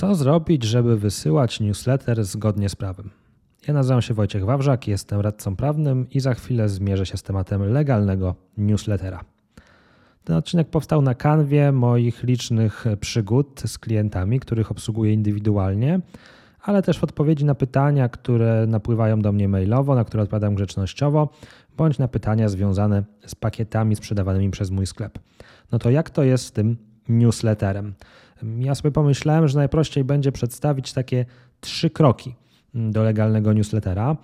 Co zrobić, żeby wysyłać newsletter zgodnie z prawem? Ja nazywam się Wojciech Wawrzak, jestem radcą prawnym i za chwilę zmierzę się z tematem legalnego newslettera. Ten odcinek powstał na kanwie moich licznych przygód z klientami, których obsługuję indywidualnie, ale też w odpowiedzi na pytania, które napływają do mnie mailowo, na które odpowiadam grzecznościowo, bądź na pytania związane z pakietami sprzedawanymi przez mój sklep. No to jak to jest z tym newsletterem? Ja sobie pomyślałem, że najprościej będzie przedstawić takie trzy kroki do legalnego newslettera.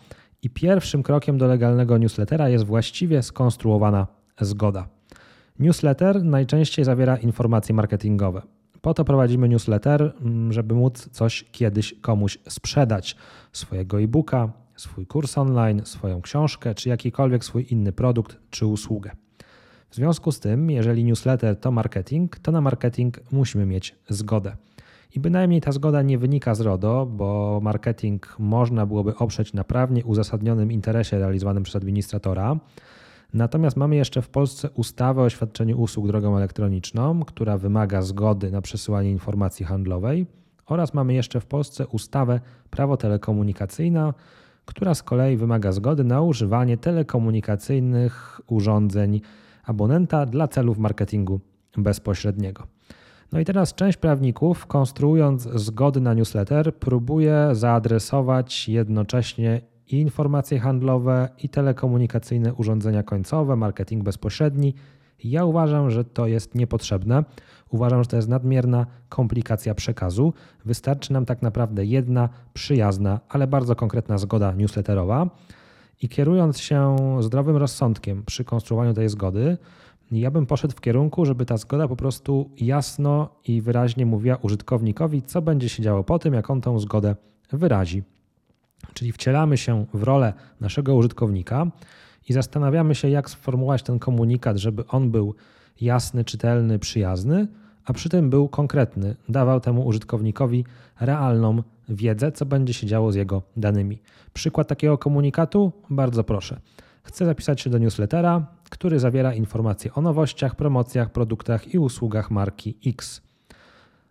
I pierwszym krokiem do legalnego newslettera jest właściwie skonstruowana zgoda. Newsletter najczęściej zawiera informacje marketingowe. Po to prowadzimy newsletter, żeby móc coś kiedyś komuś sprzedać. Swojego e-booka, swój kurs online, swoją książkę, czy jakikolwiek swój inny produkt czy usługę. W związku z tym, jeżeli newsletter to marketing, to na marketing musimy mieć zgodę. I bynajmniej ta zgoda nie wynika z RODO, bo marketing można byłoby oprzeć na prawnie uzasadnionym interesie realizowanym przez administratora. Natomiast mamy jeszcze w Polsce ustawę o świadczeniu usług drogą elektroniczną, która wymaga zgody na przesyłanie informacji handlowej, oraz mamy jeszcze w Polsce ustawę prawo telekomunikacyjne, która z kolei wymaga zgody na używanie telekomunikacyjnych urządzeń abonenta dla celów marketingu bezpośredniego. No i teraz część prawników, konstruując zgody na newsletter, próbuje zaadresować jednocześnie i informacje handlowe, i telekomunikacyjne urządzenia końcowe, marketing bezpośredni. Ja uważam, że to jest niepotrzebne. Uważam, że to jest nadmierna komplikacja przekazu. Wystarczy nam tak naprawdę jedna przyjazna, ale bardzo konkretna zgoda newsletterowa. I kierując się zdrowym rozsądkiem przy konstruowaniu tej zgody, ja bym poszedł w kierunku, żeby ta zgoda po prostu jasno i wyraźnie mówiła użytkownikowi, co będzie się działo po tym, jak on tą zgodę wyrazi. Czyli wcielamy się w rolę naszego użytkownika i zastanawiamy się, jak sformułować ten komunikat, żeby on był jasny, czytelny, przyjazny, a przy tym był konkretny, dawał temu użytkownikowi realną wiedzę, co będzie się działo z jego danymi. Przykład takiego komunikatu? Bardzo proszę. Chcę zapisać się do newslettera, który zawiera informacje o nowościach, promocjach, produktach i usługach marki X.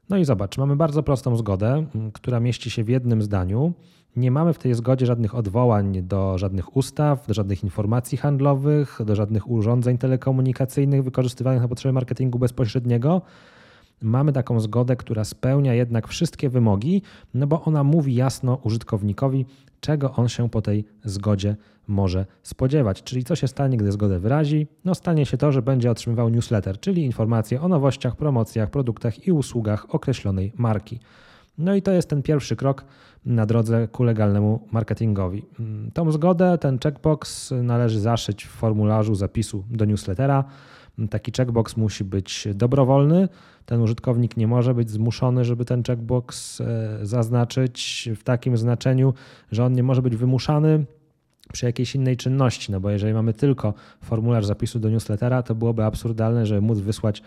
No i zobacz, mamy bardzo prostą zgodę, która mieści się w jednym zdaniu. Nie mamy w tej zgodzie żadnych odwołań do żadnych ustaw, do żadnych informacji handlowych, do żadnych urządzeń telekomunikacyjnych wykorzystywanych na potrzeby marketingu bezpośredniego. Mamy taką zgodę, która spełnia jednak wszystkie wymogi, no bo ona mówi jasno użytkownikowi, czego on się po tej zgodzie może spodziewać. Czyli co się stanie, gdy zgodę wyrazi? No stanie się to, że będzie otrzymywał newsletter, czyli informacje o nowościach, promocjach, produktach i usługach określonej marki. No i to jest ten pierwszy krok na drodze ku legalnemu marketingowi. Tą zgodę, ten checkbox należy zaszyć w formularzu zapisu do newslettera. Taki checkbox musi być dobrowolny. Ten użytkownik nie może być zmuszony, żeby ten checkbox e, zaznaczyć w takim znaczeniu, że on nie może być wymuszany przy jakiejś innej czynności, no bo jeżeli mamy tylko formularz zapisu do newslettera, to byłoby absurdalne, żeby móc wysłać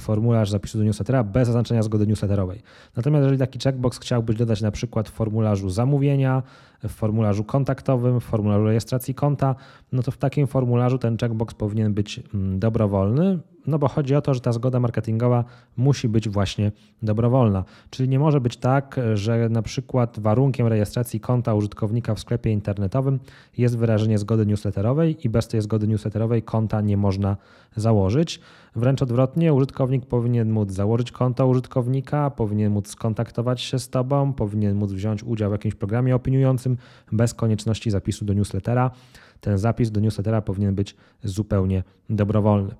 formularz zapisu do newslettera bez zaznaczenia zgody newsletterowej. Natomiast jeżeli taki checkbox chciałbyś dodać na przykład w formularzu zamówienia, w formularzu kontaktowym, w formularzu rejestracji konta, no to w takim formularzu ten checkbox powinien być mm, dobrowolny, no bo chodzi o to, że ta zgoda marketingowa musi być właśnie dobrowolna. Czyli nie może być tak, że na przykład warunkiem rejestracji konta użytkownika w sklepie internetowym jest wyrażenie zgody newsletterowej i bez tej zgody newsletterowej konta nie można założyć. Wręcz odwrotnie, użytkownik powinien móc założyć konto użytkownika, powinien móc skontaktować się z Tobą, powinien móc wziąć udział w jakimś programie opiniującym bez konieczności zapisu do newslettera. Ten zapis do newslettera powinien być zupełnie dobrowolny.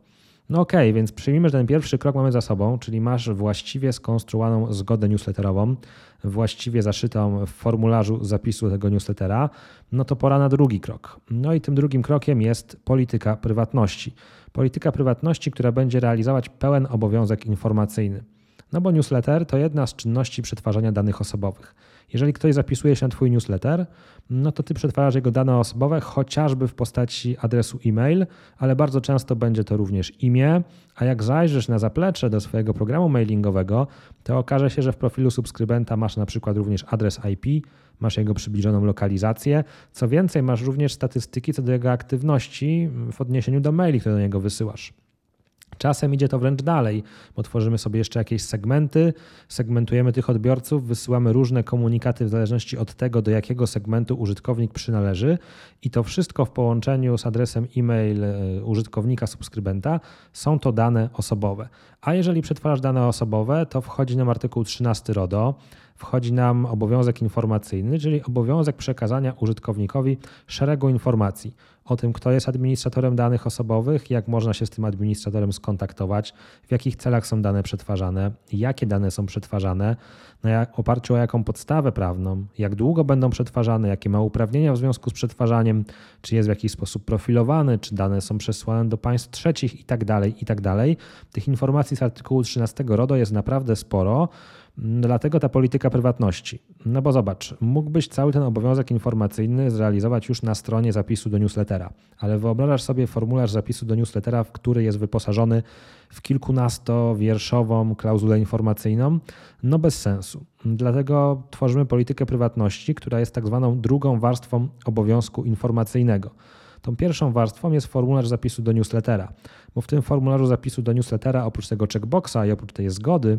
No okej, okay, więc przyjmijmy, że ten pierwszy krok mamy za sobą, czyli masz właściwie skonstruowaną zgodę newsletterową, właściwie zaszytą w formularzu zapisu tego newslettera, no to pora na drugi krok. No i tym drugim krokiem jest polityka prywatności. Polityka prywatności, która będzie realizować pełen obowiązek informacyjny. No bo newsletter to jedna z czynności przetwarzania danych osobowych. Jeżeli ktoś zapisuje się na Twój newsletter, no to Ty przetwarzasz jego dane osobowe chociażby w postaci adresu e-mail, ale bardzo często będzie to również imię, a jak zajrzysz na zaplecze do swojego programu mailingowego, to okaże się, że w profilu subskrybenta masz na przykład również adres IP, masz jego przybliżoną lokalizację. Co więcej, masz również statystyki co do jego aktywności w odniesieniu do maili, które do niego wysyłasz. Czasem idzie to wręcz dalej, bo tworzymy sobie jeszcze jakieś segmenty, segmentujemy tych odbiorców, wysyłamy różne komunikaty w zależności od tego, do jakiego segmentu użytkownik przynależy i to wszystko w połączeniu z adresem e-mail e, użytkownika, subskrybenta są to dane osobowe. A jeżeli przetwarzasz dane osobowe, to wchodzi nam artykuł 13 RODO, wchodzi nam obowiązek informacyjny, czyli obowiązek przekazania użytkownikowi szeregu informacji o tym, kto jest administratorem danych osobowych, jak można się z tym administratorem skontaktować, w jakich celach są dane przetwarzane, jakie dane są przetwarzane, na oparciu o jaką podstawę prawną, jak długo będą przetwarzane, jakie ma uprawnienia w związku z przetwarzaniem, czy jest w jakiś sposób profilowany, czy dane są przesłane do państw trzecich itd. Tak itd. Tak Tych informacji z artykułu 13 RODO jest naprawdę sporo. Dlatego ta polityka prywatności. No bo zobacz, mógłbyś cały ten obowiązek informacyjny zrealizować już na stronie zapisu do newslettera, ale wyobrażasz sobie formularz zapisu do newslettera, w który jest wyposażony w kilkunastowierszową klauzulę informacyjną? No bez sensu. Dlatego tworzymy politykę prywatności, która jest tak zwaną drugą warstwą obowiązku informacyjnego. Tą pierwszą warstwą jest formularz zapisu do newslettera, bo w tym formularzu zapisu do newslettera oprócz tego checkboxa i oprócz tej zgody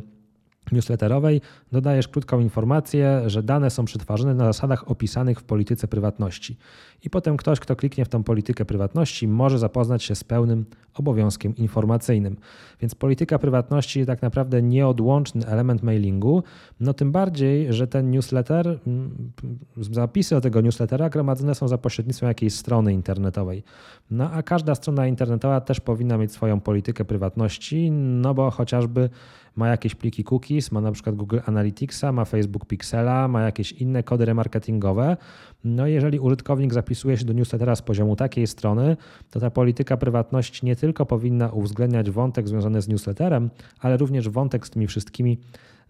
newsletterowej dodajesz krótką informację, że dane są przetwarzane na zasadach opisanych w polityce prywatności. I potem ktoś, kto kliknie w tą politykę prywatności, może zapoznać się z pełnym obowiązkiem informacyjnym. Więc polityka prywatności tak naprawdę nieodłączny element mailingu, no tym bardziej, że ten newsletter, mm, zapisy do tego newslettera gromadzone są za pośrednictwem jakiejś strony internetowej. No a każda strona internetowa też powinna mieć swoją politykę prywatności, no bo chociażby ma jakieś pliki cookies, ma na przykład Google Analyticsa, ma Facebook Pixela, ma jakieś inne kody remarketingowe. No jeżeli użytkownik zapisuje się do newslettera z poziomu takiej strony, to ta polityka prywatności nie tylko powinna uwzględniać wątek związany z newsletterem, ale również wątek z tymi wszystkimi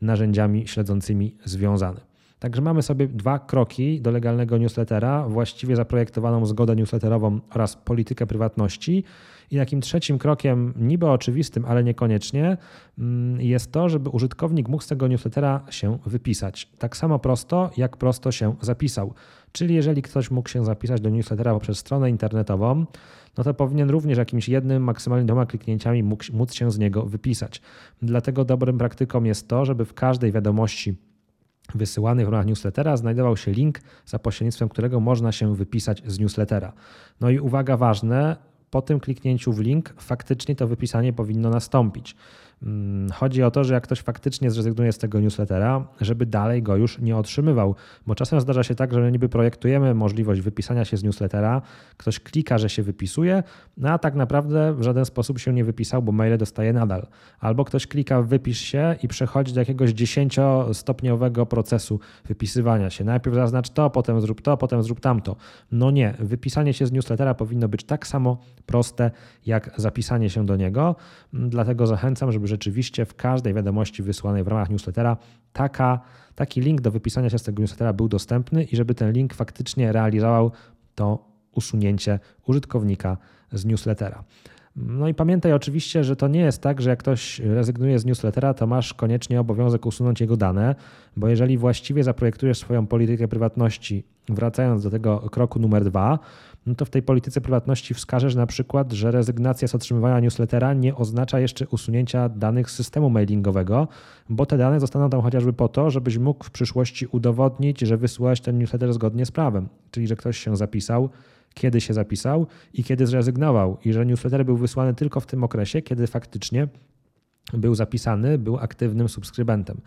narzędziami śledzącymi związany. Także mamy sobie dwa kroki do legalnego newslettera, właściwie zaprojektowaną zgodę newsletterową oraz politykę prywatności. I takim trzecim krokiem, niby oczywistym, ale niekoniecznie, mm, jest to, żeby użytkownik mógł z tego newslettera się wypisać. Tak samo prosto, jak prosto się zapisał. Czyli jeżeli ktoś mógł się zapisać do newslettera poprzez stronę internetową, no to powinien również jakimś jednym, maksymalnie dwoma kliknięciami móc się z niego wypisać. Dlatego dobrym praktyką jest to, żeby w każdej wiadomości wysyłanych w ramach newslettera znajdował się link, za pośrednictwem którego można się wypisać z newslettera. No i uwaga ważne, po tym kliknięciu w link faktycznie to wypisanie powinno nastąpić. Mm, chodzi o to, że jak ktoś faktycznie zrezygnuje z tego newslettera, żeby dalej go już nie otrzymywał, bo czasem zdarza się tak, że niby projektujemy możliwość wypisania się z newslettera, ktoś klika, że się wypisuje, no a tak naprawdę w żaden sposób się nie wypisał, bo maile dostaje nadal. Albo ktoś klika wypisz się i przechodzi do jakiegoś dziesięciostopniowego procesu wypisywania się. Najpierw zaznacz to, potem zrób to, potem zrób tamto. No nie, wypisanie się z newslettera powinno być tak samo proste jak zapisanie się do niego, dlatego zachęcam, żeby rzeczywiście w każdej wiadomości wysłanej w ramach newslettera taka, taki link do wypisania się z tego newslettera był dostępny i żeby ten link faktycznie realizował to usunięcie użytkownika z newslettera. No i pamiętaj oczywiście, że to nie jest tak, że jak ktoś rezygnuje z newslettera, to masz koniecznie obowiązek usunąć jego dane, bo jeżeli właściwie zaprojektujesz swoją politykę prywatności, wracając do tego kroku numer dwa, no to w tej polityce prywatności wskażesz na przykład, że rezygnacja z otrzymywania newslettera nie oznacza jeszcze usunięcia danych z systemu mailingowego, bo te dane zostaną tam chociażby po to, żebyś mógł w przyszłości udowodnić, że wysłałeś ten newsletter zgodnie z prawem, czyli że ktoś się zapisał, kiedy się zapisał i kiedy zrezygnował, i że newsletter był wysłany tylko w tym okresie, kiedy faktycznie był zapisany, był aktywnym subskrybentem.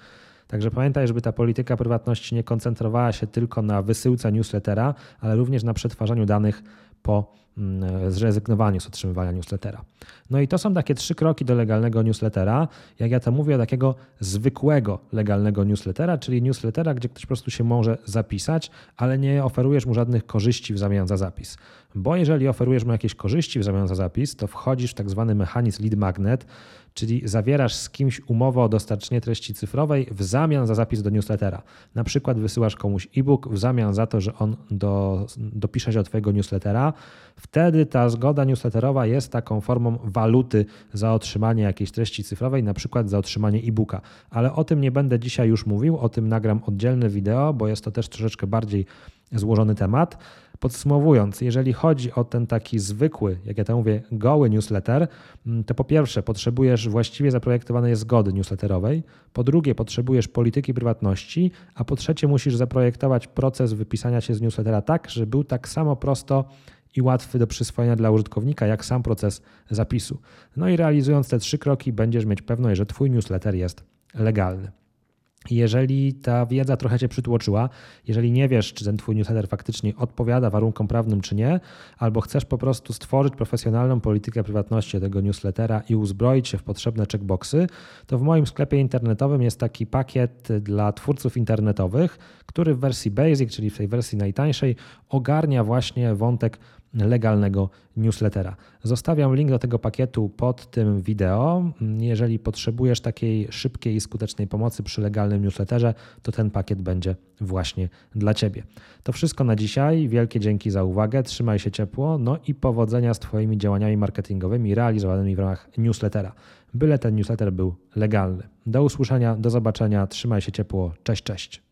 Także pamiętaj, żeby ta polityka prywatności nie koncentrowała się tylko na wysyłce newslettera, ale również na przetwarzaniu danych po zrezygnowaniu z otrzymywania newslettera. No i to są takie trzy kroki do legalnego newslettera. Jak ja to mówię, takiego zwykłego legalnego newslettera, czyli newslettera, gdzie ktoś po prostu się może zapisać, ale nie oferujesz mu żadnych korzyści w zamian za zapis. Bo jeżeli oferujesz mu jakieś korzyści w zamian za zapis, to wchodzisz w tak zwany mechanizm lead magnet, czyli zawierasz z kimś umowę o dostarczenie treści cyfrowej w zamian za zapis do newslettera. Na przykład wysyłasz komuś e-book w zamian za to, że on do, dopisze się do Twojego newslettera. Wtedy ta zgoda newsletterowa jest taką formą waluty za otrzymanie jakiejś treści cyfrowej, na przykład za otrzymanie e-booka. Ale o tym nie będę dzisiaj już mówił, o tym nagram oddzielne wideo, bo jest to też troszeczkę bardziej złożony temat. Podsumowując, jeżeli chodzi o ten taki zwykły, jak ja to mówię, goły newsletter, mm, to po pierwsze potrzebujesz właściwie zaprojektowanej zgody newsletterowej, po drugie potrzebujesz polityki prywatności, a po trzecie musisz zaprojektować proces wypisania się z newslettera tak, żeby był tak samo prosto i łatwy do przyswojenia dla użytkownika, jak sam proces zapisu. No i realizując te trzy kroki, będziesz mieć pewność, że Twój newsletter jest legalny. Jeżeli ta wiedza trochę Cię przytłoczyła, jeżeli nie wiesz, czy ten Twój newsletter faktycznie odpowiada warunkom prawnym, czy nie, albo chcesz po prostu stworzyć profesjonalną politykę prywatności tego newslettera i uzbroić się w potrzebne checkboxy, to w moim sklepie internetowym jest taki pakiet dla twórców internetowych, który w wersji Basic, czyli w tej wersji najtańszej, ogarnia właśnie wątek legalnego newslettera. Zostawiam link do tego pakietu pod tym wideo. Jeżeli potrzebujesz takiej szybkiej i skutecznej pomocy przy legalnym newsletterze, to ten pakiet będzie właśnie dla Ciebie. To wszystko na dzisiaj. Wielkie dzięki za uwagę. Trzymaj się ciepło. No i powodzenia z Twoimi działaniami marketingowymi realizowanymi w ramach newslettera. Byle ten newsletter był legalny. Do usłyszenia, do zobaczenia. Trzymaj się ciepło. Cześć, cześć.